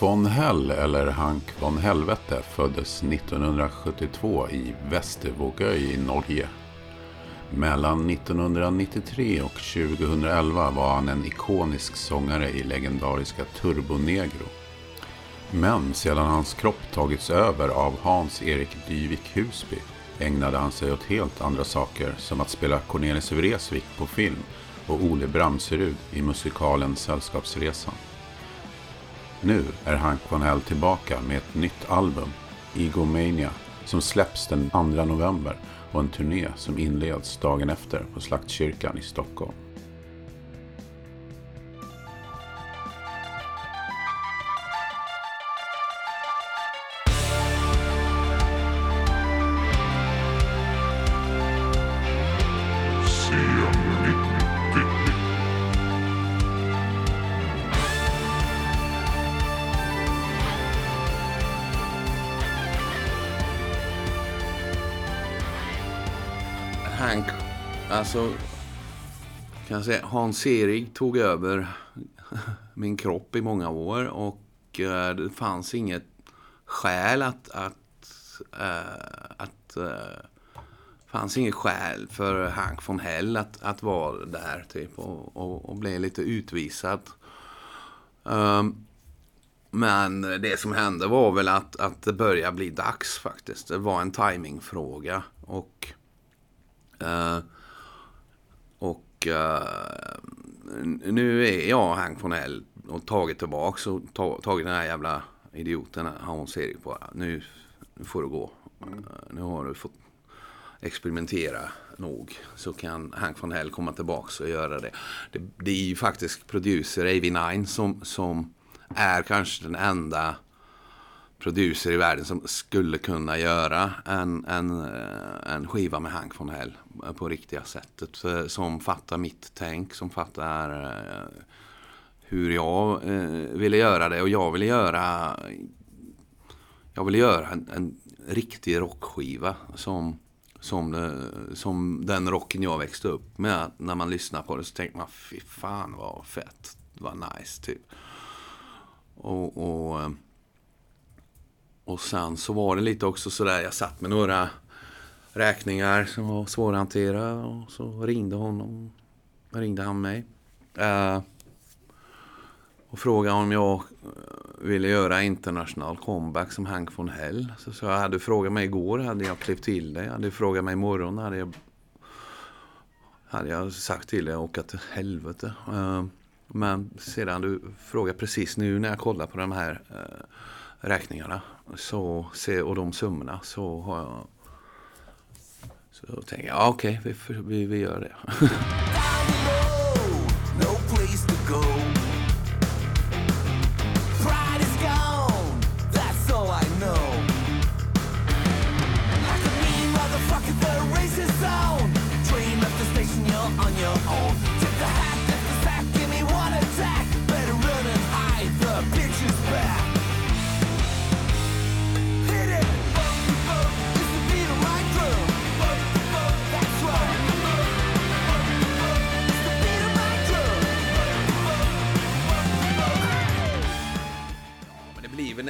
Von Hell, eller Hank von Helvete, föddes 1972 i Västervågøy i Norge. Mellan 1993 och 2011 var han en ikonisk sångare i legendariska Turbonegro. Men sedan hans kropp tagits över av Hans-Erik Dyvik Husby ägnade han sig åt helt andra saker som att spela Cornelis Vreeswijk på film och Ole Bramserud i musikalen Sällskapsresan. Nu är Hank von Hell tillbaka med ett nytt album, Egomania, som släpps den 2 november och en turné som inleds dagen efter på Slaktkyrkan i Stockholm. Så kan jag säga, Hans-Erik tog över min kropp i många år och eh, det fanns inget skäl att, att, eh, att eh, fanns inget skäl för Hank von Hell att, att vara där typ och, och, och bli lite utvisad. Um, men det som hände var väl att, att det började bli dags faktiskt. Det var en timingfråga och uh, och uh, nu är jag Hank von Hell och tagit tillbaks och ta, tagit den här jävla idioten Hans-Erik på. Nu, nu får du gå. Uh, nu har du fått experimentera nog så kan Hank von Hell komma tillbaks och göra det. Det, det är ju faktiskt producer AV9 som, som är kanske den enda producer i världen som skulle kunna göra en, en, eh, en skiva med Hank von Hell på riktiga sättet. Eh, som fattar mitt tänk, som fattar eh, hur jag ville göra det. Och jag ville göra jag ville göra en, en riktig rockskiva som som, som den rocken jag växte upp med. När man lyssnar på det så tänker man, fy fan vad fett, vad nice typ. Och, och, och sen så var det lite också sådär, jag satt med några räkningar som var svåra att hantera och så ringde honom, ringde han mig. Uh, och frågade om jag eh, ville göra international comeback som Hank von Hell. Så, så jag hade frågat mig igår, hade jag klippt till dig. Hade frågat mig imorgon, hade jag, hade jag sagt till dig att åka till helvete. Uh, men sedan du frågar precis nu när jag kollar på de här uh, räkningarna så, och de summorna så har jag så tänker jag, okej, okay, vi, vi, vi gör det.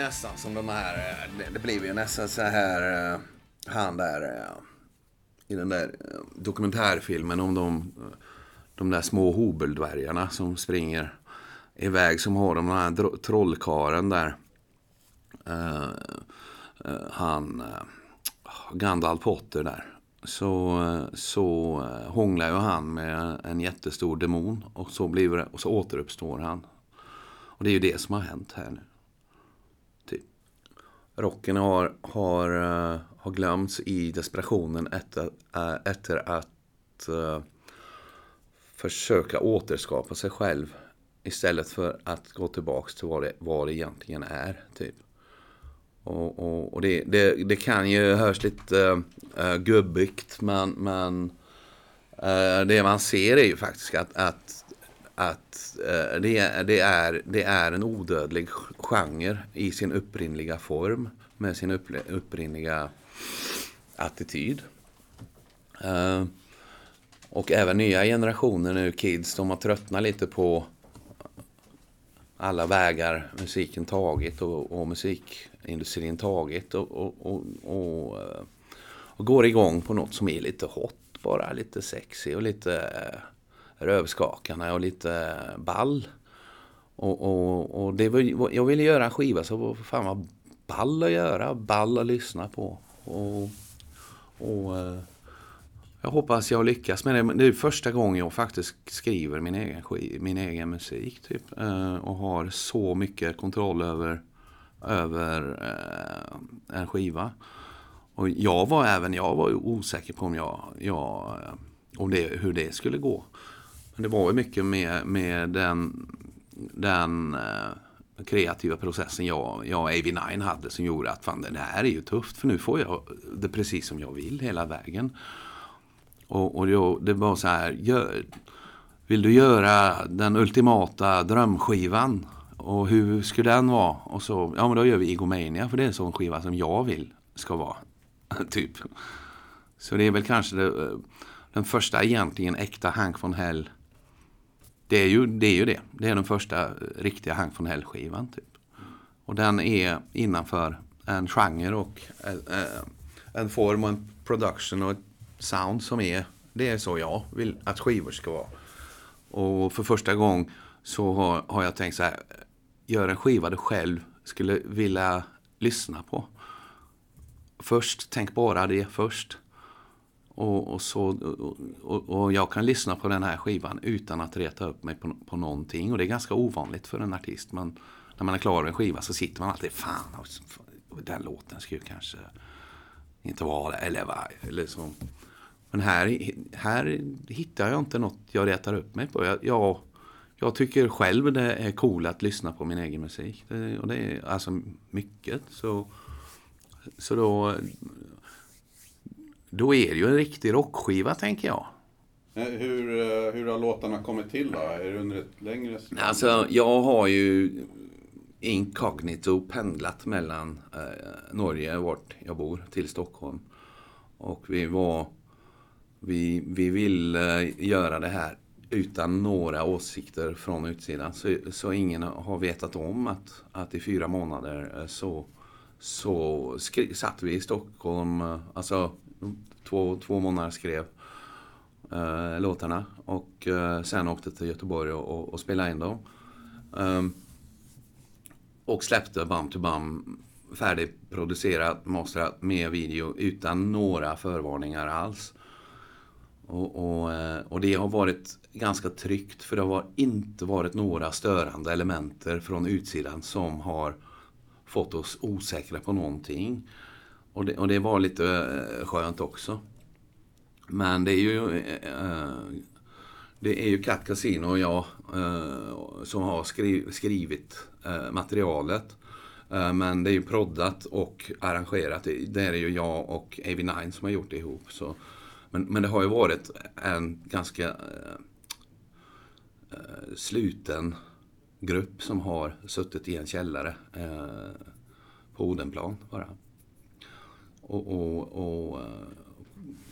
nästan som de här, eh, det blev ju nästan så här, eh, han där eh, i den där dokumentärfilmen om de, de där små hobeldvärgarna som springer iväg som har de här trollkaren där. Han, Gandalf Potter där. Så, så hånglar ju han med en jättestor demon och så, blir och så återuppstår han. Och det är ju det som har hänt här nu rocken har, har, eh, har glömts i desperationen efter, eh, efter att uh, försöka återskapa sig själv istället för att gå tillbaks till vad det, vad det egentligen är. Typ. Och, och, och det, det, det, kan ju hörs lite uh, gubbigt men, men det man ser är ju faktiskt att, att att eh, det, är, det, är, det är en odödlig genre i sin upprinnliga form med sin upp, upprinnliga attityd. Eh, och även nya generationer nu, kids, de har tröttnat lite på alla vägar musiken tagit och, och musikindustrin tagit och, och, och, och, eh, och går igång på något som är lite hot bara, lite sexy och lite eh, rövskakande och lite ball. Och, och, och det var, jag ville göra en skiva som var fan vad ball att göra, ball att lyssna på. Och, och eh, jag hoppas jag lyckas med det. Det är första gången jag faktiskt skriver min egen, min egen musik. Typ. Eh, och har så mycket kontroll över, över eh, en skiva. Och jag var även jag var osäker på om jag, jag om det, hur det skulle gå. Det var ju mycket med, med den, den eh, kreativa processen jag, jag och AV9 hade som gjorde att fan det här är ju tufft för nu får jag det precis som jag vill hela vägen. Och, och då, det var så här, gör, vill du göra den ultimata drömskivan? Och hur skulle den vara? Och så, ja men då gör vi Igomania för det är en sån skiva som jag vill ska vara. typ. Så det är väl kanske det, eh, den första egentligen äkta Hank von Hell det är ju det. Är ju det. det är den första eh, riktiga Hank von Hell-skivan. Typ. Och den är innanför en genre och eh, eh, en form och en production och ett sound som är, det är så jag vill att skivor ska vara. Och för första gången så har, har jag tänkt så här, gör en skiva du själv skulle vilja lyssna på. Först, tänk bara det först. Och, och, så, och, och, jag kan lyssna på den här skivan utan att reta upp mig på, på någonting. Och det är ganska ovanligt för en artist. Men när man är klar med en skiva så sitter man alltid, fan, den låten skulle kanske inte vara det. Eller, eller så. Men här, här hittar jag inte något jag retar upp mig på. Jag, jag, jag tycker själv det är coolt att lyssna på min egen musik. Det, och det är alltså mycket. Så, så då då är det ju en riktig rockskiva tänker jag. Hur, eh, hur har låtarna kommit till då? Är det under ett längre Alltså, jag har ju inkognito pendlat mellan eh, Norge, vart jag bor, till Stockholm. Och vi var... Vi, vi ville eh, göra det här utan några åsikter från utsidan. Så, så ingen har vetat om att, att i fyra månader eh, så, så skri, satt vi i Stockholm, alltså två, två månader skrev eh, låtarna och eh, sen åkte till Göteborg och, och, och spelade in dem. Um, och släppte Bam to Bam färdigproducerat, masterat med video utan några förvarningar alls. Och, och, eh, och, det har varit ganska tryggt för det har inte varit några störande elementer från utsidan som har fått oss osäkra på någonting. Och det, och det var lite eh, skönt också. Men det är ju eh, eh, det är ju Cat Casino och jag som har skri skrivit materialet. men det är ju proddat och arrangerat. Det är ju jag och AV9 som har gjort det ihop. Så. Men, men det har ju varit en ganska sluten grupp som har suttit i en källare på Odenplan bara och, och, och, eh,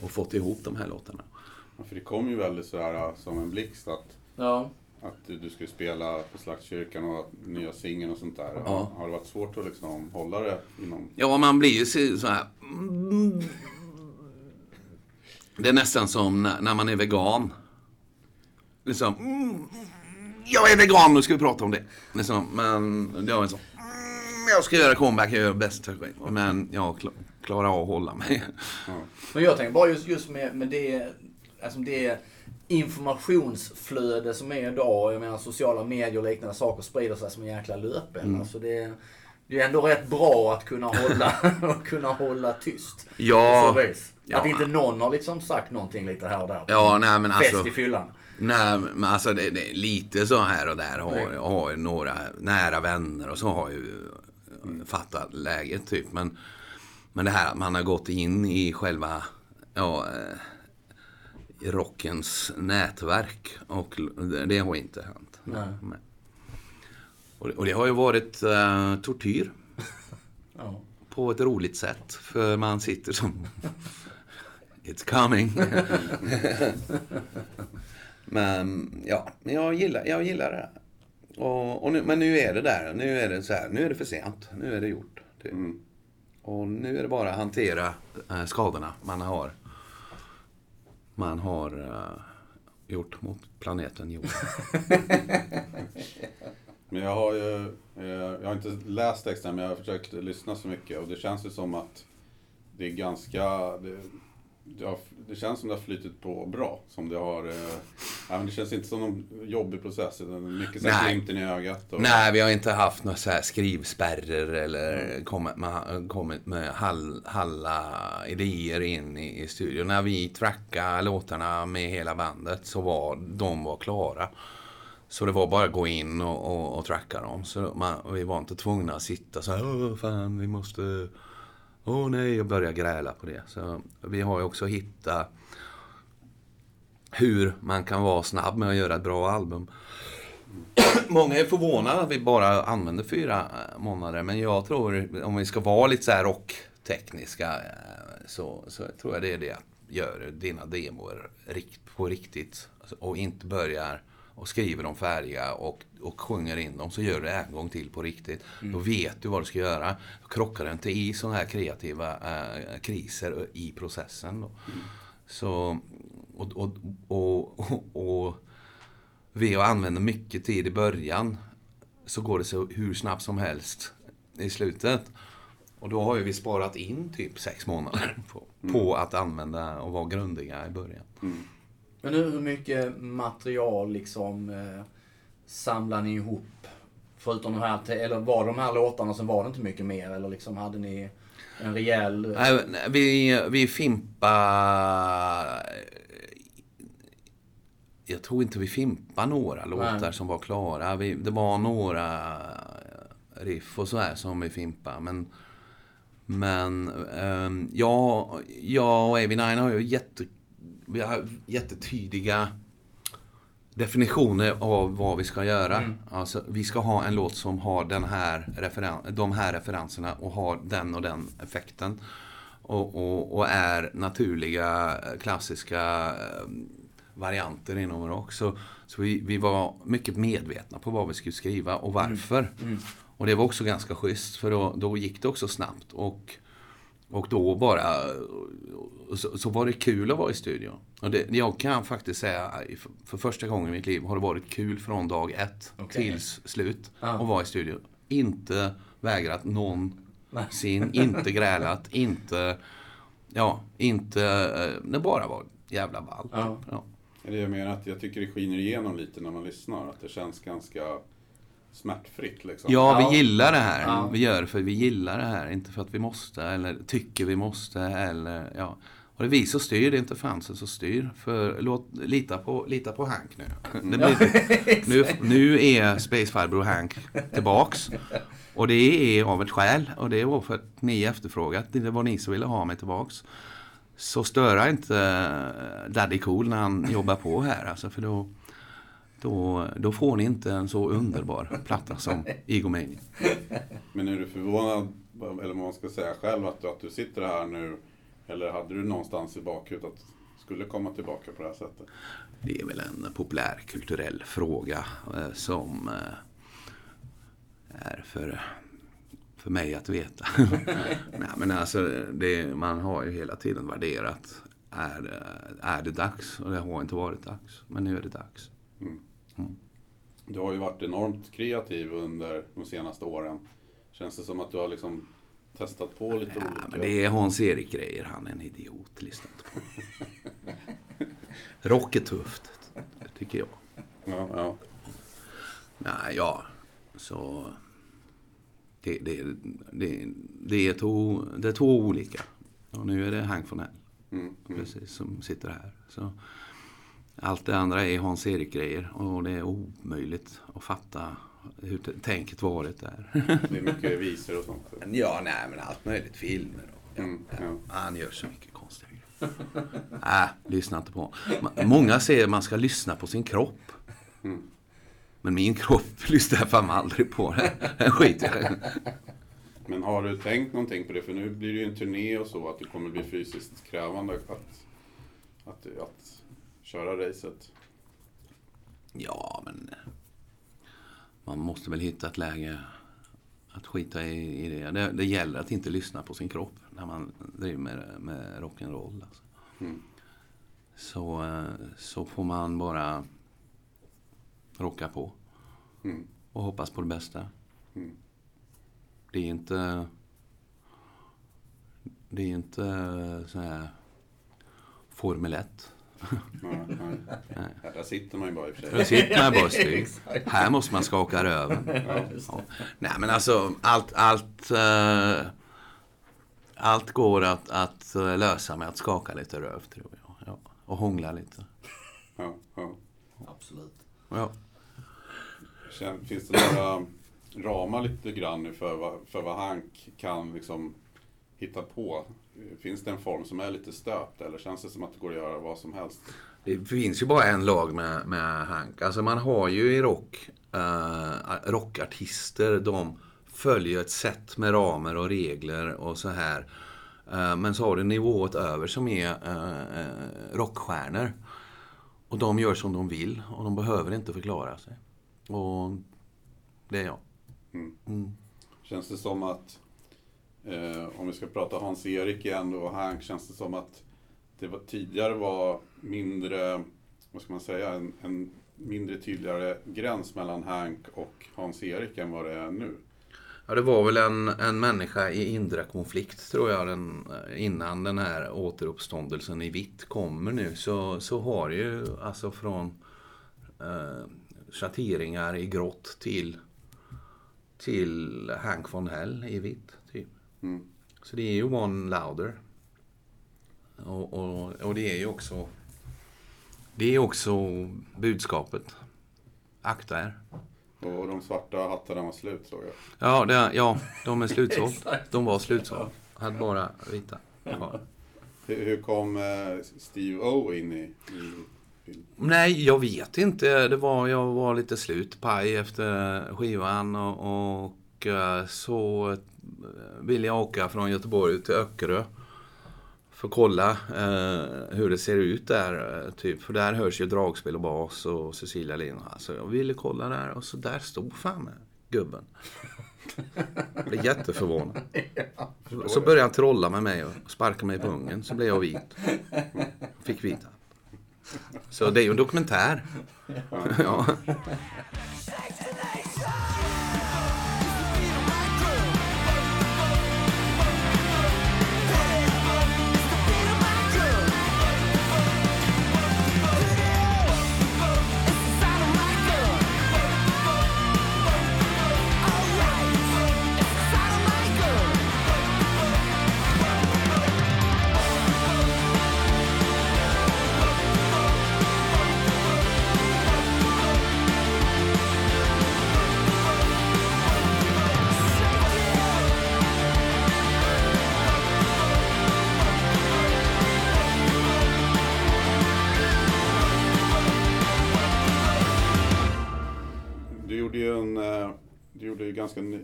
och fått ihop de här låtarna. Ja, för det kom ju väldigt sådär äh, som en blixt att, ja. att du skulle spela på Slagskyrkan och nya singeln och sånt där. Ja. Har det varit svårt att liksom hålla det inom... Ja, man blir ju så här... Det är nästan som när man är vegan. Liksom, jag är vegan, nu ska vi prata om det. Liksom, men det var så. Jag ska göra comeback, jag gör bäst. Men jag klara av att hålla mig. Mm. Men jag tänker bara just, just med, med det, alltså det informationsflöde som är idag. Jag menar sociala medier och liknande saker sprider sig som en jäkla löpeld. Mm. Alltså det, det är ändå rätt bra att kunna hålla, att kunna hålla tyst. Ja. Att inte någon har liksom sagt någonting lite här och där. Ja, nej men alltså. Fest i fyllan. Nej, men alltså det, det, lite så här och där har, har några nära vänner och så har ju fattat läget typ. Men men det här att man har gått in i själva ja, eh, rockens nätverk och det har inte hänt. Nej. Och, det har ju varit uh, tortyr. ja. På ett roligt sätt. För man sitter som... It's coming. Men ja, jag gillar, jag gillar det. och, och nu, men nu är det där. Nu är det så här. Nu är det för sent. Nu är det gjort. Det, Mm. Och nu är det bara att hantera eh, skadorna man har man har eh, gjort mot planeten jorden. Men jag har ju, eh, jag har inte läst texten men jag har försökt lyssna så mycket och det känns ju som att det är ganska, det, det, har, det känns som det har flytit på bra. Som det har, eh, ja, men det känns inte som någon jobbig process utan mycket så glimten i ögat. Och, Nej, vi har inte haft några så här skrivspärrer eller kommit med, kommit med hall, halla idéer in i, i studion. När vi trackade låtarna med hela bandet så var de var klara. Så det var bara att gå in och, och, och tracka dem. Så man, vi var inte tvungna att sitta så här, Åh, fan, vi måste... Åh nej, och börja gräla på det. Så vi har ju också hittat hur man kan vara snabb med att göra ett bra album. Många är förvånade att vi bara använder fyra eh, månader, men jag tror om vi ska vara lite så här rocktekniska eh, så, så tror jag det är det att gör dina demor på riktigt alltså, och inte börjar och skriver dem färdiga och, och sjunger in dem så gör du det en gång till på riktigt. Då vet du vad du ska göra. Då krockar du inte i sådana här kreativa eh, kriser i processen. Då. Så, och, och, och, och, och vi använder mycket tid i början så går det så hur snabbt som helst i slutet. Och då har ju vi sparat in typ sex månader på, på att använda och vara grundiga i början. Men hur, hur mycket material liksom eh, samlar ni ihop? Förutom de här, eller var de här låtarna så var det inte mycket mer? Eller liksom hade ni en rejäl... Nej, nej, vi, vi fimpa... Jag tror inte vi fimpa några låtar Nej. som var klara. Vi, det var några riff och så här som vi fimpa men men ehm, jag, jag och Avy Nine har ju jätte, vi har jättetydliga definitioner av vad vi ska göra. Alltså, vi ska ha en låt som har den här referen- de här referenserna och har den och den effekten. Och, och, och är naturliga, klassiska eh, varianter inom rock. Så, så vi, vi var mycket medvetna på vad vi skulle skriva och varför. Och det var också ganska schysst för då, då gick det också snabbt. Och, och då bara så, så var det kul att vara i studion. Och det, jag kan faktiskt säga för, för första gången i mitt liv har det varit kul från dag ett Okej. tills slut Ja. att vara i studion. Inte vägrat någonsin, inte grälat, inte... Ja, inte... eh, Det bara var jävla ballt. Ja. Ja. Eller jag menar att jag tycker det skiner igenom lite när man lyssnar. Att det känns ganska smärtfritt liksom. Ja, Ja. vi gillar det här. Ja. Vi gör det för vi gillar det här. Inte för att vi måste eller tycker vi måste eller ja. Och det är vi som styr, det är inte fansen som styr. För låt, lita, på, lita på Hank nu. Det blir, nu. Nu är Space Farbror Hank tillbaks. Och det är av ett skäl. Och det var för att ni efterfrågat. Det var ni som ville ha mig tillbaks. Så störa inte Daddy Cool när han jobbar på här. Alltså, för då, då, då får ni inte en så underbar platta som Egomania. Men är du förvånad, eller vad man ska säga själv, att, att du sitter här nu? Eller hade du någonstans i bakhuvudet att du skulle komma tillbaka på det här sättet? Det är väl en populärkulturell fråga eh, som eh, är för, för mig att veta. Nej, men alltså, det, man har ju hela tiden värderat är, är det dags? Och det har inte varit dags. Men nu är det dags. Du har ju varit enormt kreativ under de senaste åren. Känns det som att du har liksom testat på lite Ja, olika? men det är Hans-Erik grejer. Han är en idiot. Lyssna på Rock är tufft, tycker jag. Ja, ja. Nej, ja. Så... Det, det, det, det, är två, det är två olika. Och nu är det Hank von Hell, Mm, mm. precis, som sitter här. Så allt det andra är Hans-Erik-grejer och det är omöjligt att fatta hur tänket varit där. Det är mycket visor och sånt. ja, nej men allt möjligt. Filmer och... Mm, ja. Han gör så mycket konstiga grejer. Nej, lyssna inte på Många säger att man ska lyssna på sin kropp. Mm. Men min kropp lyssnar jag fan aldrig på. Den skiter jag. Men har du tänkt någonting på det? För nu blir det ju en turné och så, att det kommer bli fysiskt krävande att, att, att köra racet. Ja, men... man måste väl hitta ett läge att skita i, i det. det. det. gäller att inte lyssna på sin kropp när man driver med, med rock'n'roll. Alltså. Mm. Så, eh, så får man bara rocka på. Mm. Och hoppas på det bästa. Mm. Det är inte... Det är inte så här Formel 1. Nej, nej. Där sitter man ju bara i och för sig. Där sitter man bara styr. Här måste man skaka röven. Ja. Ja. Nej men alltså allt, allt, uh, allt går att, att lösa med att skaka lite röv tror jag. Ja. Och hångla lite. Ja, ja. Absolut. Ja. Finns det några ramar lite grann för vad, för vad Hank kan liksom hitta på? Finns det en form som är lite stöpt eller känns det som att det går att göra vad som helst? Det finns ju bara en lag med, med Hank. Alltså man har ju i rock, uh, rockartister, de följer ett sätt med ramer och regler och så här. Uh, men så har du nivået över som är uh, rockstjärnor. Och de gör som de vill och de behöver inte förklara sig. Och det är jag. Mm. Mm. Känns det som att Eh, om vi ska prata Hans-Erik igen och Hank, känns det som att det var, tidigare var mindre, vad ska man säga, en, en mindre tydligare gräns mellan Hank och Hans-Erik än vad det är nu? Ja, det var väl en, en människa i inre konflikt tror jag den, innan den här återuppståndelsen i vitt kommer nu. Så, så har ju alltså från eh, schatteringar i grått till, till Hank von Hell i vitt. typ. Mm. Så det är ju One Louder. Och, och, och, det är ju också det är också budskapet. Akta er. Och de svarta hattarna var slut såg jag. Ja, det, ja de är slutsåld. de var slutsåld. Hade bara vita kvar. Hur, hur kom eh, Steve O in i, i Nej, jag vet inte. Det var, jag var lite slut paj efter skivan och, och eh, så vill jag åka från Göteborg till Öckerö. För att kolla eh, hur det ser ut där. Eh, typ. För där hörs ju dragspel och bas och Cecilia Lind. Så jag ville kolla där och så där stod fan med gubben. Jag blev jätteförvånad. Så började han trolla med mig och sparka mig på ungen. Så blev jag vit. Fick vita. Så det är ju en dokumentär. ja.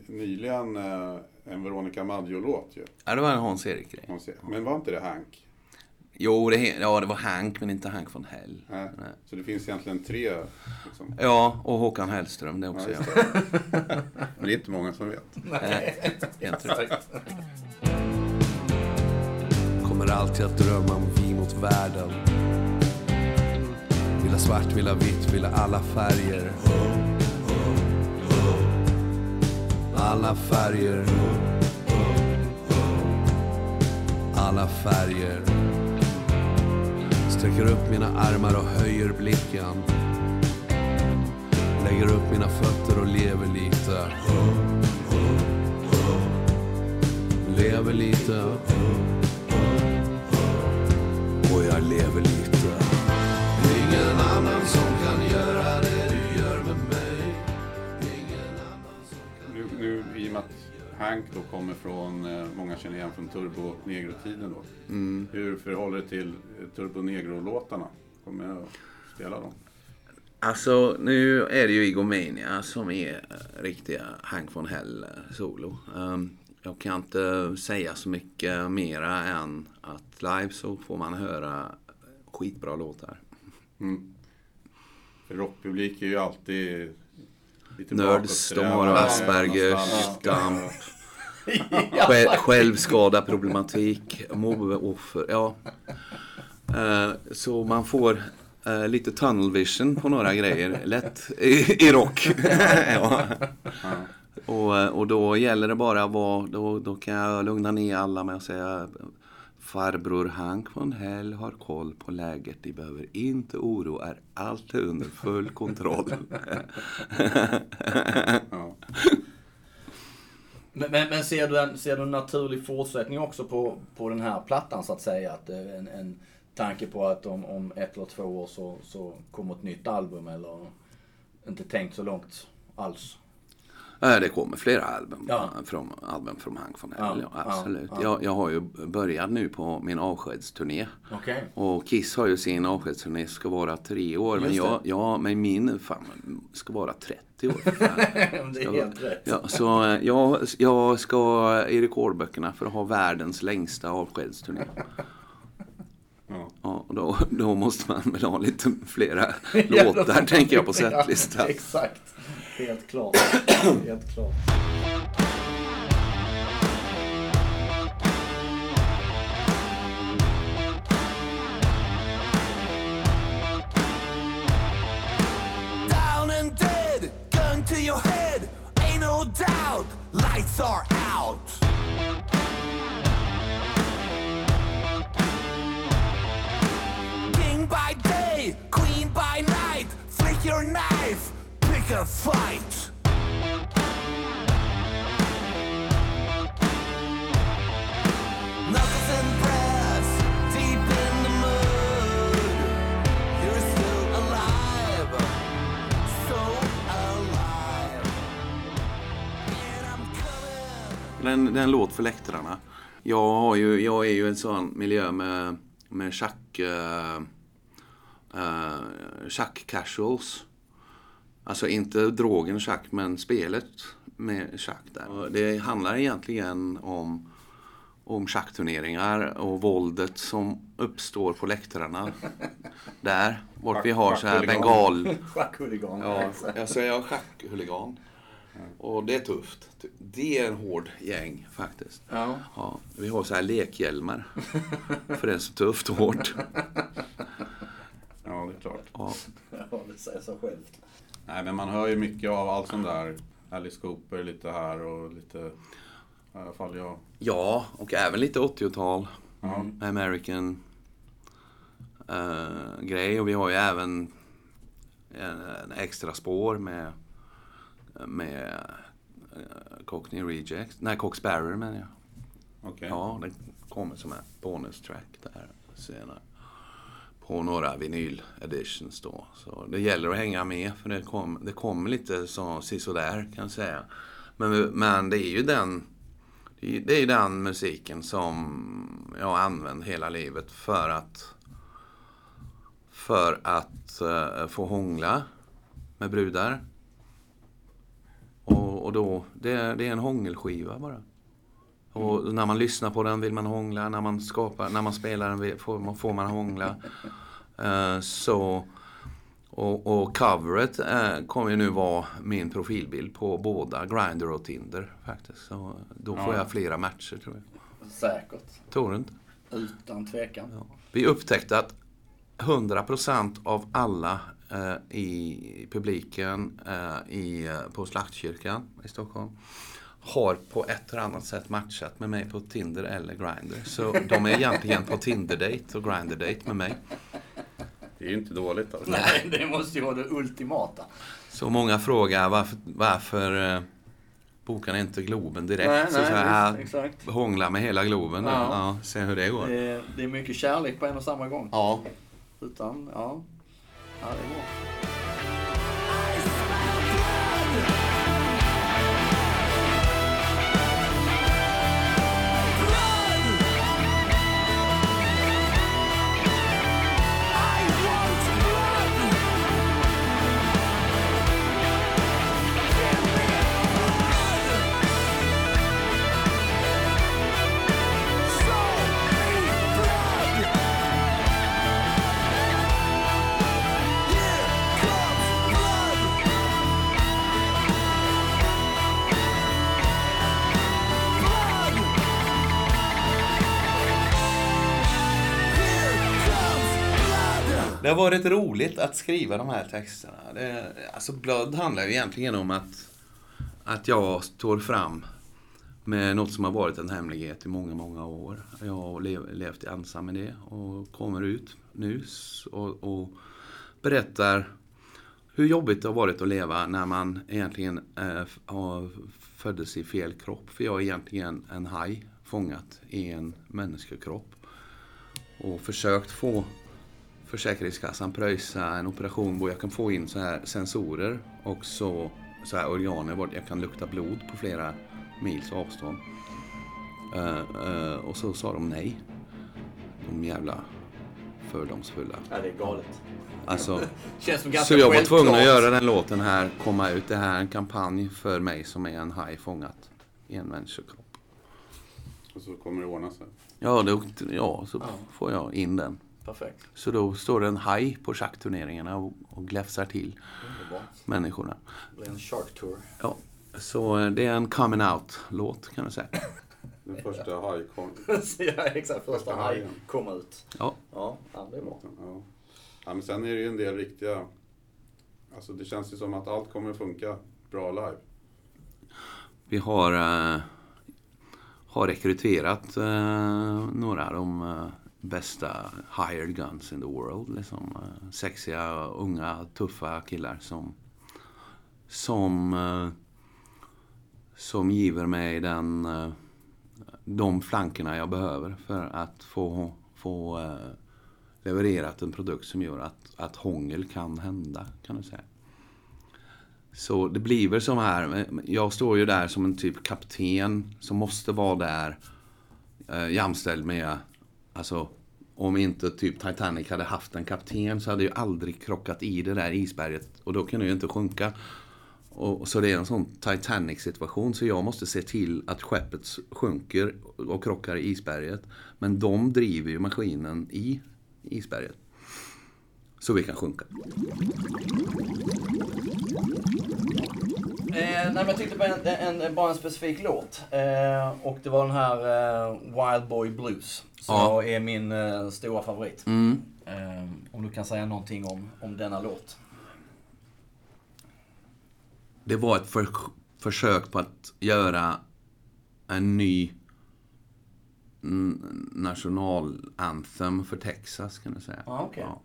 nyligen eh, en Veronica Maggio-låt ju. Ja, det var en Hans-Erik-grej. Men var inte det Hank? Jo, det, ja, det var Hank, men inte Hank von Hell. Nej. Nej. Så det finns egentligen tre? Liksom. Ja, och Håkan Hellström, det är också ja, jag. men det är inte många som vet. Nej, inte Kommer alltid att drömma om vi mot världen. Vill ha svart, vill ha vitt, vill ha alla färger alla färger. Alla färger. Sträcker upp mina armar och höjer blicken. Lägger upp mina fötter och lever lite. Lever lite. Och jag lever lite. Ingen annan som Hank då kommer från, eh, många känner igen från Turbo Negro-tiden då. Mm. Hur förhåller det till eh, Turbo Negro-låtarna? Kommer jag att spela dem? Alltså, nu är det ju Igomania som är eh, riktiga Hank von Hell-solo. Um, jag kan inte säga så mycket mera än att live så får man höra skitbra låtar. Mm. Rockpublik är ju alltid Lite Nerds, de har Aspergers, nostalgiska. Själv, självskadarproblematik, mobbeoffer. Ja. Eh, så man får eh, lite tunnel vision på några grejer. Lätt i, i rock. ja. och, eh, och då gäller det bara att vara, då, då kan jag lugna ner alla med att säga Farbror Hank von Hell har koll på läget. De behöver inte oroa er. Allt är under full kontroll. Ja. Men, men, men ser, du en, ser du en naturlig fortsättning också på, på den här plattan så att säga? Att är en, en tanke på att om, om ett eller två år så, så kommer ett nytt album eller inte tänkt så långt alls? Ja, det kommer flera album, Ja. från, album från Hank von Hell. Ja, absolut. ja. Jag, jag har ju börjat nu på min avskedsturné. Okej. Och Kiss har ju sin avskedsturné ska vara tre år. Men jag, det. ja, men min fan, ska vara 30 år. för fan. det är helt rätt. Ja, så eh, jag, jag ska i rekordböckerna för att ha världens längsta avskedsturné. Ja. Ja, och då, då måste man väl ha lite flera låtar tänker jag på Ja, setlistan. Exakt. Helt klart. Helt klart. Your head, ain't no doubt, lights are out. King by day, queen by night, flick your knife, pick a fight. Coming. Det är en, det är en låt för läktarna. Jag, har ju, jag är ju en sån miljö med, med schack... Uh, uh, schack casuals. Alltså inte drogen schack, men spelet med schack där. Det handlar egentligen om, om schackturneringar och våldet som uppstår på läktarna. Där, vart vi har så här bengal... Schackhuligan. Ja, alltså jag är schackhuligan. Och det är tufft. Det är en hård gäng faktiskt. Ja. Ja, vi har så här lekhjälmar. För det är så tufft och hårt. ja, det är klart. Ja, ja, det säger sig självt. Nej, men man hör ju mycket av allt sånt där. Alice Cooper lite här och lite... I alla fall jag. ja och även lite 80-tal. Ja. American eh, grej. Och vi har ju även en, en extra spår med, med uh, Cockney Rejects. Nej, Cox Barrer menar jag. Okej. Ja, den kommer som en bonustrack där senare. På några vinyl editions då. Så det gäller att hänga med för det, kom, det kommer lite så sisådär kan jag säga. Men, men det är ju den det är, det är den musiken som jag har använt hela livet för att för att eh, få hångla med brudar. Och, och då, det, är- det är en hångelskiva bara. Och när man lyssnar på den vill man hångla, när man skapar, när man spelar den vill- får man, får man hångla. Eh, så, och, och coveret uh, kommer ju nu vara min profilbild på båda Grindr och Tinder faktiskt. Så då får Ja. jag flera matcher tror jag. Säkert. Tror du inte? Utan tvekan. Ja. Vi upptäckte att 100% av alla i publiken eh, i, eh, på Slaktkyrkan i Stockholm har på ett eller annat sätt matchat med mig på Tinder eller Grindr. Så de är egentligen på Tinder-date och Grindr-date med mig. Det är ju inte dåligt alltså. Nej, det måste ju vara det ultimata. Så många frågar varför, varför eh, bokar ni inte Globen direkt? Nej, så nej, så här, exakt. Hångla med hela Globen. Ja. Ja. Ja, se hur det går. Det är, det är mycket kärlek på en och samma gång. Ja. Utan, ja. Ja, det har varit roligt att skriva de här texterna. Det, alltså Blood handlar ju egentligen om att, att jag står fram med något som har varit en hemlighet i många, många år. Jag har lev, levt ensam med det och kommer ut nu och, och berättar hur jobbigt det har varit att leva när man egentligen eh, föddes i fel kropp. För jag är egentligen en haj fångat i en människokropp. Och försökt få Försäkringskassan pröjsa en operation där jag kan få in så här sensorer och så, så här organer var jag kan lukta blod på flera mils avstånd. Eh, eh, och så sa de nej. De jävla fördomsfulla. Ja, det är galet. Alltså, Känns som så jag var tvungen att göra den låten här, komma ut. Det här är en kampanj för mig som är en haj fångat i en människokropp. Och så kommer det ordna sig. Ja, då, ja så Ja. får jag in den. Perfekt. Så då står det en haj på schackturneringarna och, och gläfsar till Underbart. människorna. Det blir en Shark Tour. Ja, så eh, det är en coming out-låt kan man säga. Den första hajkon. ja, exakt. Första Första haj kom ut. Ja, Ja, det är bra. Ja. ja, men sen är det ju en del riktiga... Alltså det känns ju som att allt kommer att funka bra live. vi har, eh, har rekryterat eh, några de eh, bästa hired guns in the world. Liksom, eh, sexiga, unga, tuffa killar som, som, eh, som giver mig den, eh, de flankerna jag behöver för att få, få levererat en produkt som gör att, att hångel kan hända, kan du säga. Så det blir väl som här, jag står ju där som en typ kapten som måste vara där eh, jämställd med, alltså om inte typ Titanic hade haft en kapten så hade ju aldrig krockat i det där isberget och då kan det ju inte sjunka. Och, så det är en sån Titanic situation så jag måste se till att skeppet sjunker och krockar i isberget. Men de driver ju maskinen i isberget. Så vi kan sjunka. Nej, men jag tyckte på en, en, en, bara en specifik låt. Eh, och det var den här eh, Wild Boy Blues. Som Ja. är min eh, stora favorit. Mm. Eh, om du kan säga någonting om, om denna låt. Det var ett för, försök på att göra en ny nationalanthem för Texas, kan du säga. Ja, okej. Ja.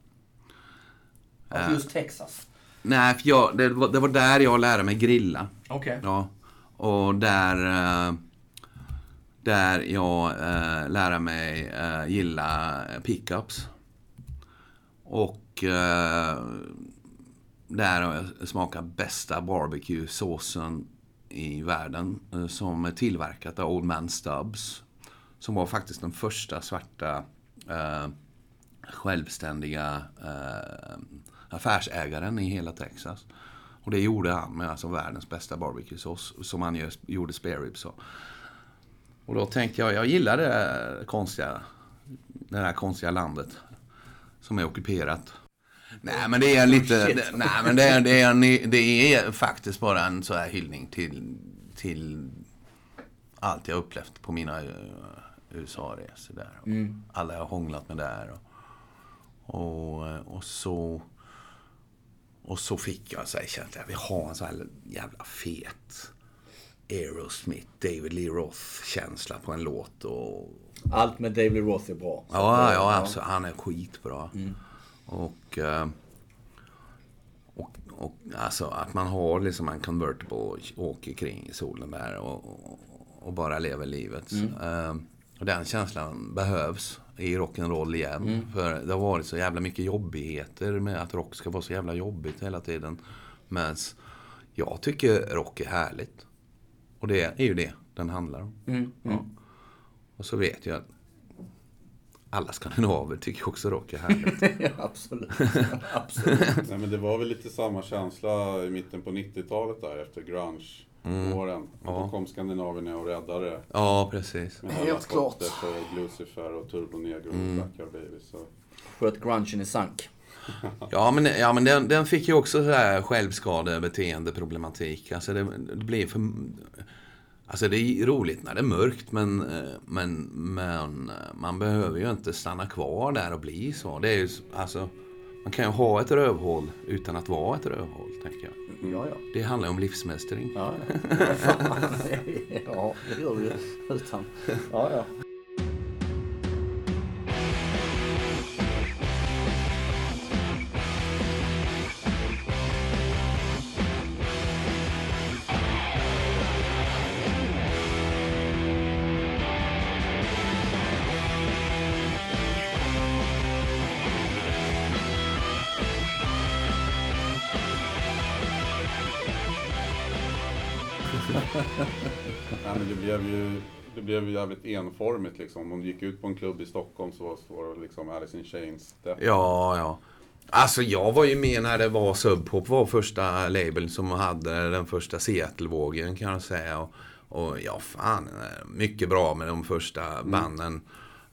Alltså just Texas. Nej, för jag, det, var, det var där jag lärde mig grilla. Okej. Ja. Och där, eh, där jag eh, lärde mig eh, gilla pickups. Och eh, där har jag smakat bästa barbecue-såsen i världen. eh, Som är tillverkat av Old Man Stubbs. Som var faktiskt den första svarta eh, självständiga affärsägaren i hela Texas. Och det gjorde han med alltså världens bästa barbecuesås som han gjorde spare ribs av. Och då tänkte jag, jag gillar det här konstiga, det här konstiga landet som är ockuperat. Nej men det är lite, det, nej men det är, det, är det är faktiskt bara en så här hyllning till, till allt jag upplevt på mina eh, USA-resor där. Mm. Alla jag har hånglat med där. Och, och, eh, och så och så fick jag så här, kände jag, vi har en så här jävla fet Aerosmith, David Lee Roth-känsla på en låt. Och, Allt med David Roth är bra. Ja, ja, absolut. Han är skitbra. Och, eh, och, och alltså att man har liksom en convertible och åker kring i solen där och, och, bara lever livet. Eh, och den känslan behövs i rock'n'roll igen. För det har varit så jävla mycket jobbigheter med att rock ska vara så jävla jobbigt hela tiden. Men jag tycker rock är härligt. Och det är ju det den handlar om. Mm, Ja. Och så vet jag att alla skandinaver tycker också rock är härligt. ja, absolut. absolut. Nej men det var väl lite samma känsla i mitten på 90-talet där efter grunge-åren. Och Då kom Skandinavien och räddade ja, precis. med Helt klart. Och Lucifer och Turbo Negro och Black Baby. Så. Sköt grungen i sank. Ja, men, ja, men den, den fick ju också så här självskadebeteendeproblematik. Alltså det, det blir för... Alltså det är roligt när det är mörkt men, eh, men, men eh, man behöver ju inte stanna kvar där och bli så. Det är ju, alltså, man kan ju ha ett rövhål utan att vara ett rövhål, tänker jag. Ja, ja. Det handlar ju om livsmästring. Ja, ja. Ja, det gör vi ju. Utan. Ja, ja. Blev ju det blev ju jävligt enformigt liksom. Om du gick ut på en klubb i Stockholm så var, det liksom Alice in Chains. Det. Ja, ja. Alltså jag var ju med när det var Sub Pop var första labeln som hade den första Seattle-vågen kan jag säga. Och, och ja, fan. Mycket bra med de första banden.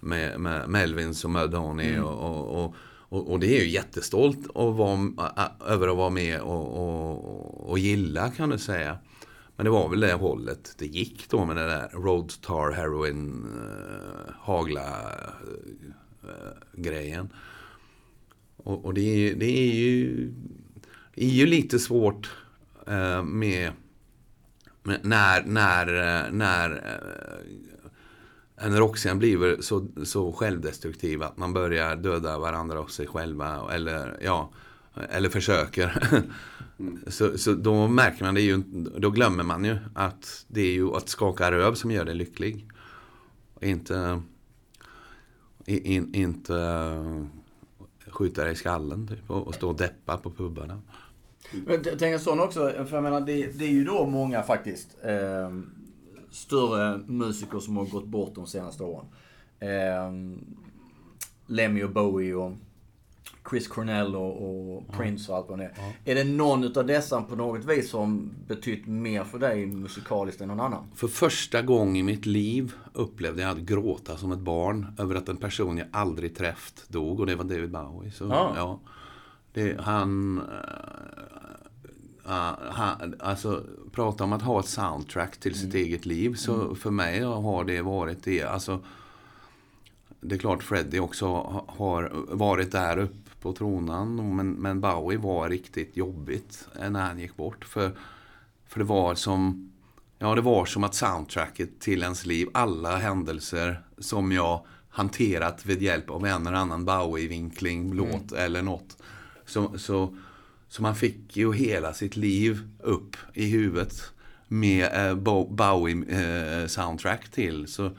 Med, med Melvins och Mudhoney och, och, och, och, och det är ju jättestolt att vara, över att vara med och, och, och gilla kan du säga. Men det var väl det hållet det gick då med det där Road Tar Heroin uh, Hagla uh, grejen. Och, och det, är, det är ju det är ju lite svårt eh, med, med när, när, eh, när en rockscen blir så, så självdestruktiv att man börjar döda varandra och sig själva. Eller, ja, eller försöker. Mm. så, så då märker man det ju, då glömmer man ju att det är ju att skaka röv som gör dig lycklig. Inte, in, inte eh, skjuta dig i skallen typ, och, och stå och deppa på pubarna. Men tänk en sån också, för jag menar det, det är ju då många faktiskt eh, större musiker som har gått bort de senaste åren. Eh, Lemmy och Bowie och Chris Cornell och, och Prince och allt vad det är. Är det någon utav dessa på något vis som betytt mer för dig musikaliskt än någon annan? För första gången i mitt liv upplevde jag att gråta som ett barn över att en person jag aldrig träffat dog och det var David Bowie. Så, Ja. det, han, äh, han... Alltså, prata om att ha ett soundtrack till sitt eget liv. Så för mig har det varit det. Alltså, det är klart Freddie också ha- har varit där uppe på tronan. Men, men Bowie var riktigt jobbigt när han gick bort. För, för det var som... Ja, det var som att soundtracket till ens liv, alla händelser som jag hanterat vid hjälp av en eller annan Bowie-vinkling, låt eller något. Så, så, så man fick ju hela sitt liv upp i huvudet med eh, Bo- Bowie-soundtrack till. Så,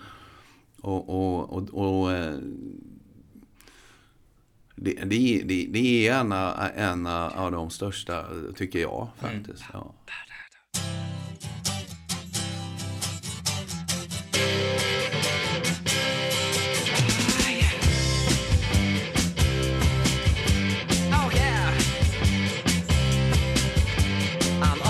och, och, och, och eh, det, det, det, det är en, av- en av de största, tycker jag faktiskt. Ja. Oh yeah. I'm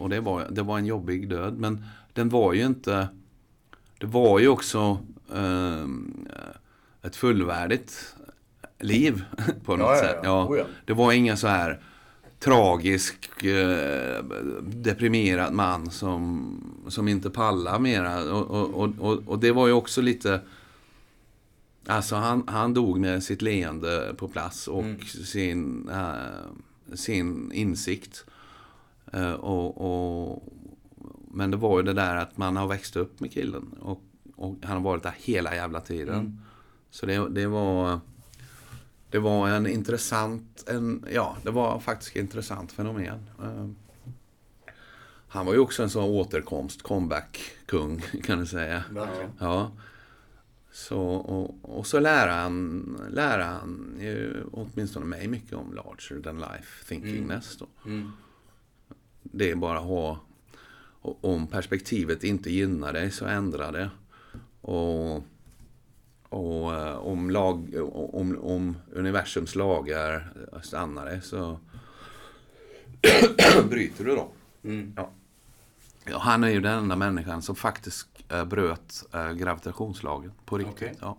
och, det, var, det var en jobbig död. Men den var ju inte... Det var ju också ehm, ett fullvärdigt liv på något Ja, sätt. ja. Oh, ja. Det var inga så här tragisk, eh, deprimerad man som, som inte pallar mera. Och, och, och, och, det var ju också lite... Alltså han, han dog med sitt leende på plats och sin, eh, sin insikt. Eh, och, och, men det var ju det där att man har växt upp med killen. Och, och han har varit där hela jävla tiden. Så det, det var... Det var en intressant... En, ja, det var faktiskt ett intressant fenomen. Eh, han var ju också en sån återkomst, comeback-kung kan du säga. Verkligen. Ja. Så, och, och så lär han, lär han ju åtminstone mig mycket om larger than life thinkingness. Då. Mm. Det är bara att ha, och om perspektivet inte gynnar dig så ändra det. Och, och eh, om, lag, om, om universums lagar stannar dig så bryter du då. Mm. Ja. Ja, han är ju den enda människan som faktiskt eh, bröt eh, gravitationslagen på riktigt. Okej. Ja.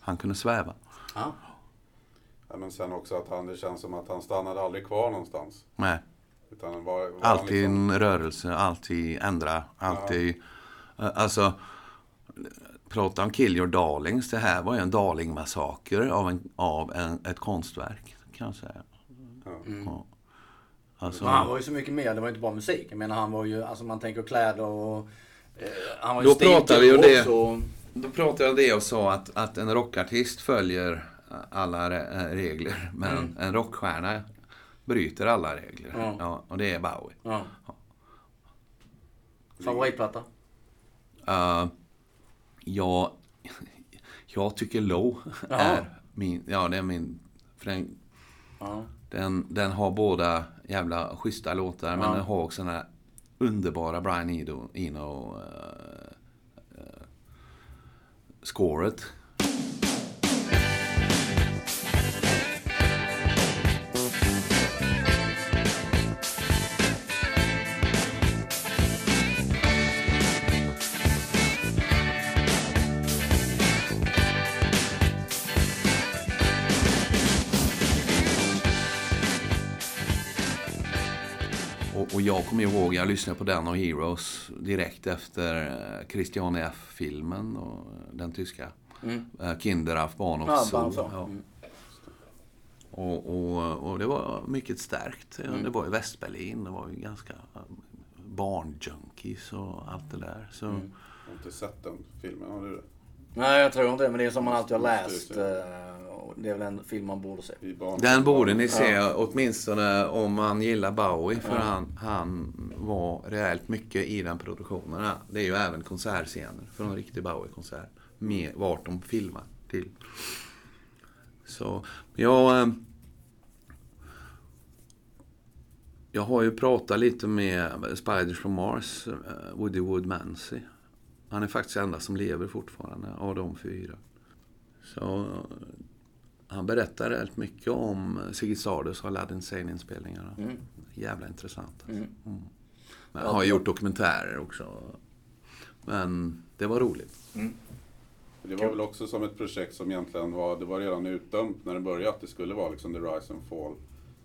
Han kunde sväva. Ja. Ja, men sen också att han, det känns som att han stannade aldrig kvar någonstans. Nej. Utan var, var Alltid liksom, en rörelse, alltid ändra, alltid... eh, Alltså, prata om Kill Your Darlings. Det här var ju en darlingmassaker av, en, av en, ett konstverk, kan jag säga. Ja. Ja. Alltså, Men han var ju så mycket mer, det var inte bara musik. Jag menar han var ju, alltså man tänker kläder och... Eh, han var ju Då pratar vi stilkul det. också. Då pratade jag om det och sa att, att en rockartist följer alla re- regler. Men en rockstjärna bryter alla regler. Ja. Ja, och det är Bowie. Ja. Favoritplatta? Uh, jag, jag tycker Low Jaha. är min, ja det är min, för den, Ja. den, den har båda jävla schyssta låtar men Ja. den har också den här underbara Brian Eno, Eno uh, uh, scoret. Och, jag kommer ihåg, jag lyssnade på den och Heroes direkt efter eh, Christian F-filmen och den tyska. Mm. Eh, Kinder auf Bahnhof Ja. Mm. Och, och, och det var mycket starkt. Ja, Det var i Västberlin. Det var ju ganska eh, barnjunkies och allt det där. Så, Jag har inte sett den filmen, har du det? Nej, jag tror inte det. Men det är som man alltid har läst. Eh, Det är väl en film man borde se. Den borde ni se åtminstone om man gillar Bowie. För han, han var rejält mycket i den produktionen. Ja, Det är ju även konsertscener från en riktig Bowie-konsert. Med vart de filmar till. Så jag... eh, Jag har ju pratat lite med Spiders from Mars, eh, Woody Woodmansey. Han är faktiskt enda som lever fortfarande av de fyra. Så han berättar rätt mycket om Ziggy Stardust och Aladdin Sane-inspelningarna. Mm. Jävla intressant. Mm. Men han har gjort dokumentärer också. Men det var roligt. Det var väl också som ett projekt som egentligen var, det var redan utdömt när det började att det skulle vara liksom the rise and fall.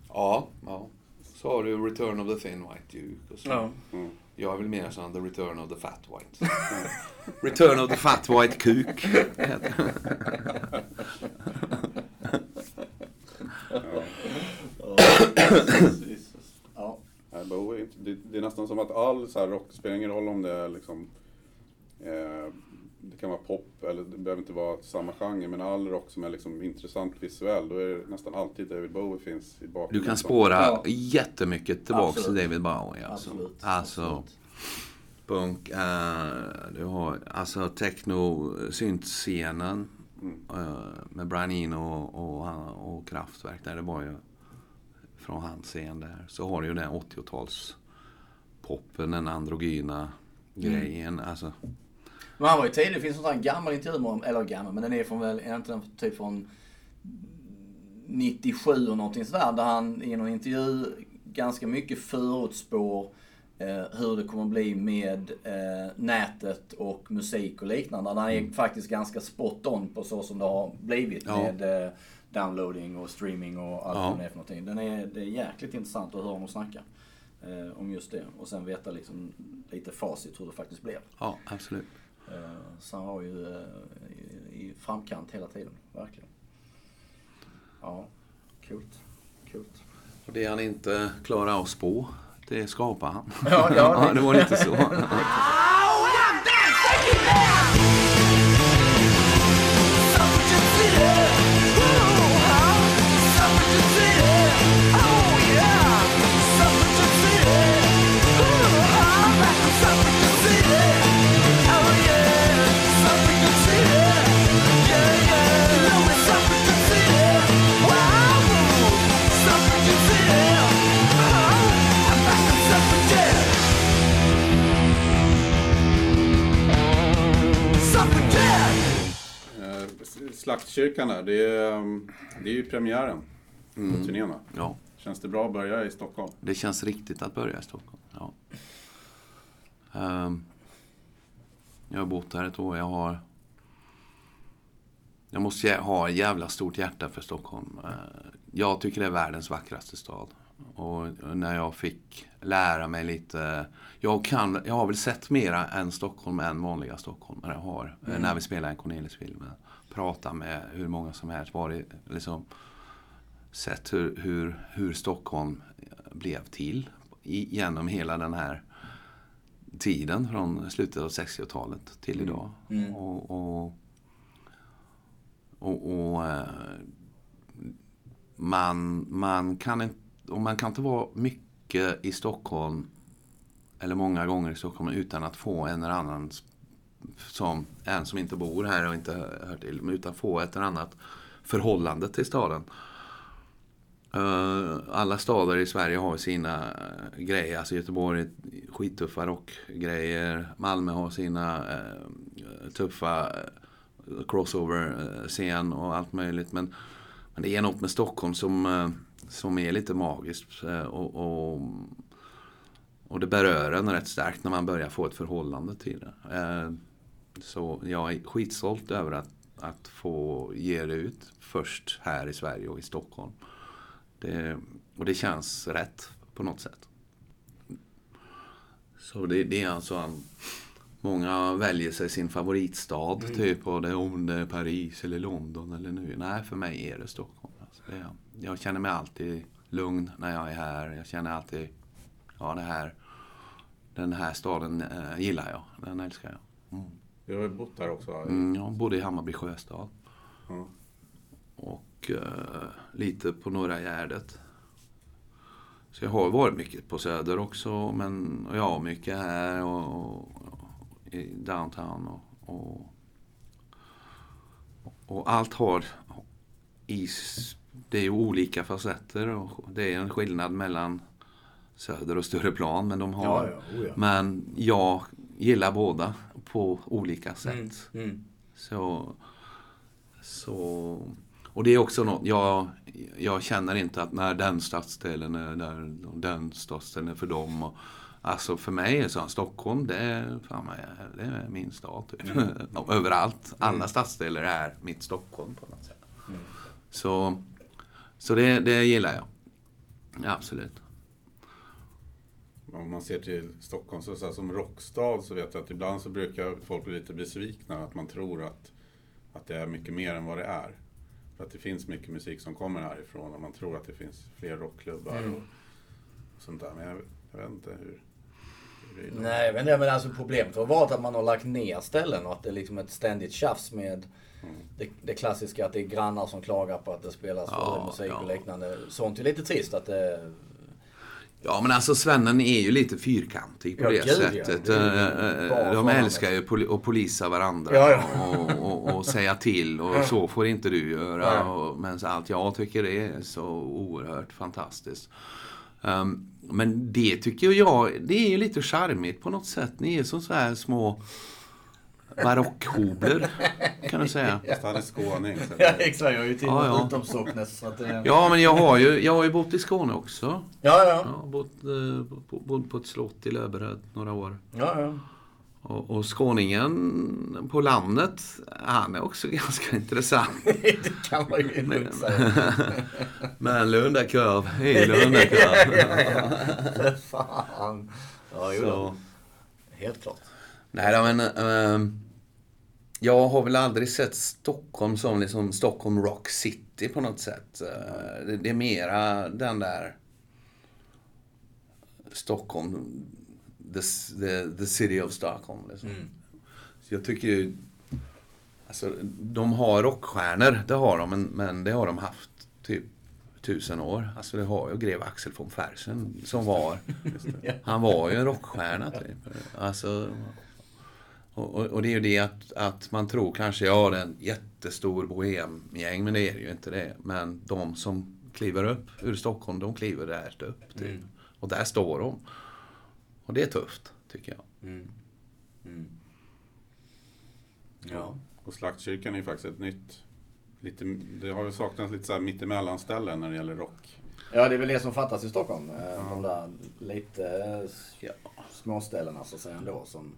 Ja, ja. Så har du Return of the Thin White Duke. Och så. Ja. Mm. Jag är väl mer sån The Return of the Fat White. Return of the Fat White Kuk. heter det. Ja. Nej, inte- det, det är nästan som att all så här rock, spelar ingen roll om det är liksom eh, det kan vara pop eller det behöver inte vara samma genre men all rock som är liksom intressant visuell då är det nästan alltid David Bowie finns i bakgrunden. Du kan spåra Ja. jättemycket tillbaks Absolut. till David Bowie. Alltså, Absolut. alltså Absolut. punk, eh, du har alltså techno, syntscenen eh, med Brian Eno och, och, och Kraftwerk där det var ju från hans scen där. Så har du ju den 80-tals poppen, den androgyna grejen. Alltså, Men han var ju tidig. Det finns en gammal intervju med honom. Eller gammal, men den är från väl, är inte den typ från 97 och någonting sådär. Där han i någon intervju ganska mycket förutspår eh, hur det kommer bli med eh, nätet och musik och liknande. Han är faktiskt ganska spot on på så som det har blivit Ja. med eh, downloading och streaming och allt Ja. vad det är för någonting. Den är, det är jäkligt intressant att höra honom snacka eh, om just det. Och sen veta liksom lite facit hur det faktiskt blev. ja, absolut. Eh, Så han var ju eh, i, i framkant hela tiden, verkligen. Ja, coolt. Coolt. Och det han inte klarar av att spå, det skapar han. Ja, ja, det var lite så. Slaktkyrkan där, det är, um, det är ju premiären på turnén. Ja, Känns det bra att börja i Stockholm? det känns riktigt att börja i Stockholm. Ja. Ehm, jag har bott här ett år. Jag har... Jag måste ha ett jävla stort hjärta för Stockholm. Eh, Jag tycker det är världens vackraste stad. Och när jag fick lära mig lite... Jag, kan, jag har väl sett mera än Stockholm än vanliga stockholmare har. eh, När vi spelar en Cornelis-film. Prata med hur många som helst. Varit, liksom, sett hur, hur, hur Stockholm blev till i- genom hela den här tiden från slutet av 60-talet till idag. Och, och, och, och eh, man, man, kan inte, och man kan inte vara mycket i Stockholm eller många gånger i Stockholm utan att få en eller annan som en som inte bor här och inte hör till, utan få ett eller annat förhållande till staden. Eh, alla stader i Sverige har sina eh, grejer. Alltså Göteborg är skittuffa rockgrejer. Malmö har sina eh, tuffa crossover-scen och allt möjligt. Men, men det är något med Stockholm som, som är lite magiskt. och, och, och det berör en rätt starkt när man börjar få ett förhållande till det. Så jag är skitstolt över att, att få ge det ut först här i Sverige och i Stockholm. Det, och det känns rätt på något sätt. Så det, det är alltså Många väljer sig sin favoritstad, typ. Och det är om det är Paris eller London eller nu. Nej, för mig är det Stockholm. Alltså, det jag känner mig alltid lugn när jag är här. Jag känner alltid, ja det här, den här staden eh, gillar jag. Den älskar jag. Du har ju bott här också. Mm, jag bodde i Hammarby sjöstad. Ja. Och eh, lite på Norra Gärdet. Så jag har varit mycket på Söder också. Men och ja, mycket här och, och, och i downtown. Och, och, och allt har i, det är ju olika facetter. Och det är en skillnad mellan Söder och Stureplan. Men de har... Ja, ja, oh ja. Men jag gillar båda på olika sätt. Mm, mm. Så, så, och det är också något, jag, jag känner inte att när den stadsdelen är där den stadsdelen är för dem. Och, alltså för mig är så Stockholm, det är, fan, mig, det är min stad. Typ. Överallt. Alla stadsdelar är mitt Stockholm på något sätt. Så, så det, det gillar jag. Ja, absolut. Om man ser till Stockholm så, så här, som rockstad så vet jag att ibland så brukar folk bli lite besvikna att man tror att, att det är mycket mer än vad det är. För att det finns mycket musik som kommer härifrån och man tror att det finns fler rockklubbar Mm. och sånt där. Men jag, jag vet inte hur, hur. Nej, men, det, men alltså problemet har varit att man har lagt ner ställen och att det är liksom ett ständigt tjafs med det, det klassiska att det är grannar som klagar på att det spelas Ja, dålig musik och ja. liknande. Sånt är lite trist att det... Ja men alltså svennen är ju lite fyrkantig på Ja, det gud, ja. sättet. Det är Eh, eh, De älskar ju poli- att polisa varandra Ja, ja. Och, och, och säga till och så får inte du göra. Ja. Och, men allt jag tycker det är så oerhört fantastiskt. Ehm, men det tycker jag, det är ju lite charmigt på något sätt. Ni är som så här små barockhobler kan du säga. Fast han är skåning. Så Ja, exakt. Jag är ju till Ja, ja. utomsocknes. Så att det... Ja men jag har ju, jag har ju bott i Skåne också. Ja, ja. Jag har bott, eh, på, bott på ett slott i Löberöd några år. ja, ja. Och, och skåningen på landet, han är också ganska intressant. det kan man ju lugnt säga. Men Lundakorv i Lundakorv. För fan. Ja, jo då. Helt klart. Nej men ehm, jag har väl aldrig sett Stockholm som liksom Stockholm Rock City på något sätt. Eh, det, det är mera den där Stockholm, the, the, the city of Stockholm. Liksom. Så jag tycker ju, alltså de har rockstjärnor, det har de, men, men det har de haft typ tusen år. Alltså det har ju greve Axel von Fersen som var, han var ju en rockstjärna typ. Alltså, och, och, och det är ju det att, att man tror kanske, ja det är en jättestor bohemgäng, men det är det ju inte det. Men de som kliver upp ur Stockholm, de kliver där upp. Typ. Och där står de. Och det är tufft, tycker jag. Ja. och Slaktkyrkan är ju faktiskt ett nytt lite, det har ju saknats lite så här mittemellanställen när det gäller rock. Ja, det är väl det som fattas i Stockholm. eh, De där lite eh, Ja. småställena så att säga ändå. Som...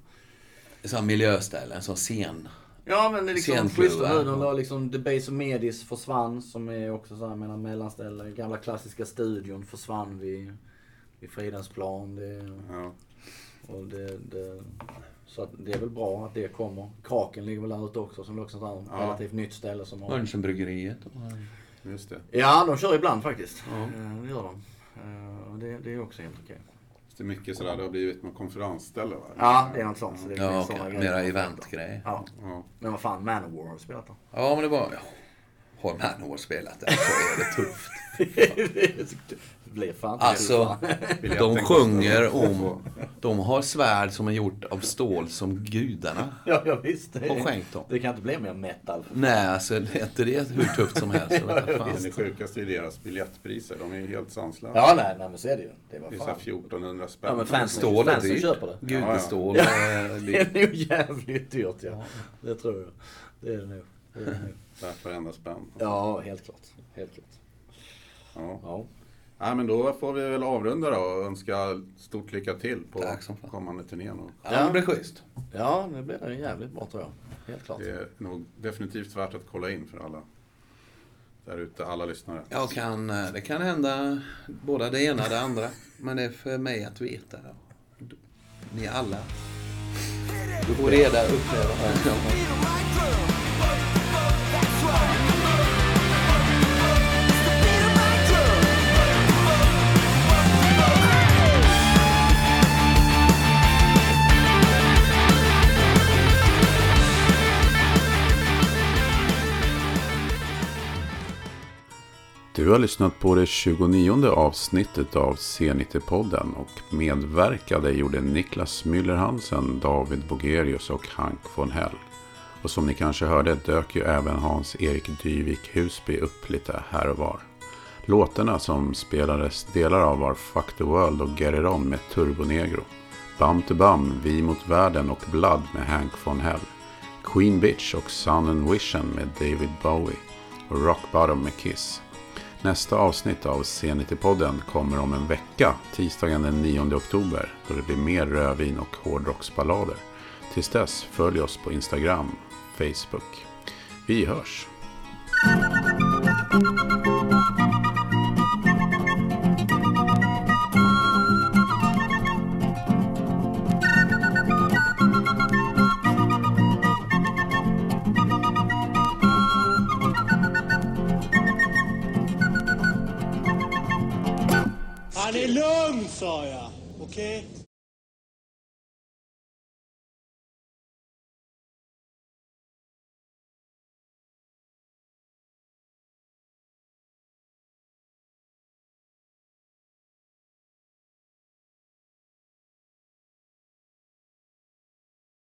Sådana miljöställen, som scen. Ja, men det är liksom schyssta nu. De la liksom The Base of Medis försvann som är också så här mellan mellanställen. Gamla klassiska studion försvann vid, vid Fridhemsplan. Det, Ja. och det, det, så att det är väl bra att det kommer. Kraken ligger väl där ute också som är också ett Ja. relativt nytt ställe som har... Just det. Ja, de kör ibland faktiskt. Ja. Eh, Det gör de. Eh, och Det, det är också helt okej. Det är mycket sådär, det har blivit med konferensställe va? Ja, det är något sånt. Så det Ja, finns okej. såna mera grejer. eventgrej. Ja, Ja. men vad fan, Manowar har du spelat då? Ja, men det var... Ja. Har Manowar spelat det så är det tufft. det blir fan Alltså, det. de sjunger om... De har svärd som är gjort av stål som gudarna Ja, ja visst. har Det, skänkt dem. det kan inte bli mer metal. Nej, alltså det är inte det hur tufft som helst. Jag vet fan. Men det sjukaste är deras biljettpriser. De är ju helt sanslösa. Ja, nej, nej men så är det ju. Det var Det är såhär fan. 1400 spänn. Ja, men fansen, Stål är dyrt. köper det. Gudestål Ja. är Det är dyrt. nog jävligt dyrt ja. Det tror jag. Det är det nog. Det är det nog. Värt varenda spänn. Ja, helt klart. Helt klart. Ja. Ja. Nej, men då får vi väl avrunda då och önska stort lycka till på kommande turnén. Och Ja, det blir schysst. ja, det blir jävligt bra tror jag. Helt klart. Det är nog definitivt värt att kolla in för alla där ute, alla lyssnare. Jag kan, eh, det kan hända både det ena och det andra. Men det är för mig att veta. Ni alla. Du får reda Du har lyssnat på det 29 avsnittet av C90-podden och medverkade gjorde Niklas Müller Hansen, David Bogerius och Hank von Hell. Och som ni kanske hörde dök ju även Hans-Erik Dyvik Husby upp lite här och var. Låtarna som spelades delar av var Fuck the World och Get It On med Turbo Negro. Bam to Bam, Vi mot världen och Blood med Hank von Hell. Queen Bitch och Sun and Vision med David Bowie. Och Rock Bottom med Kiss. Nästa avsnitt av C90-podden kommer om en vecka, tisdagen den 9 oktober, då det blir mer rödvin och hårdrocksballader. Tills dess, följ oss på Instagram, Facebook. Vi hörs!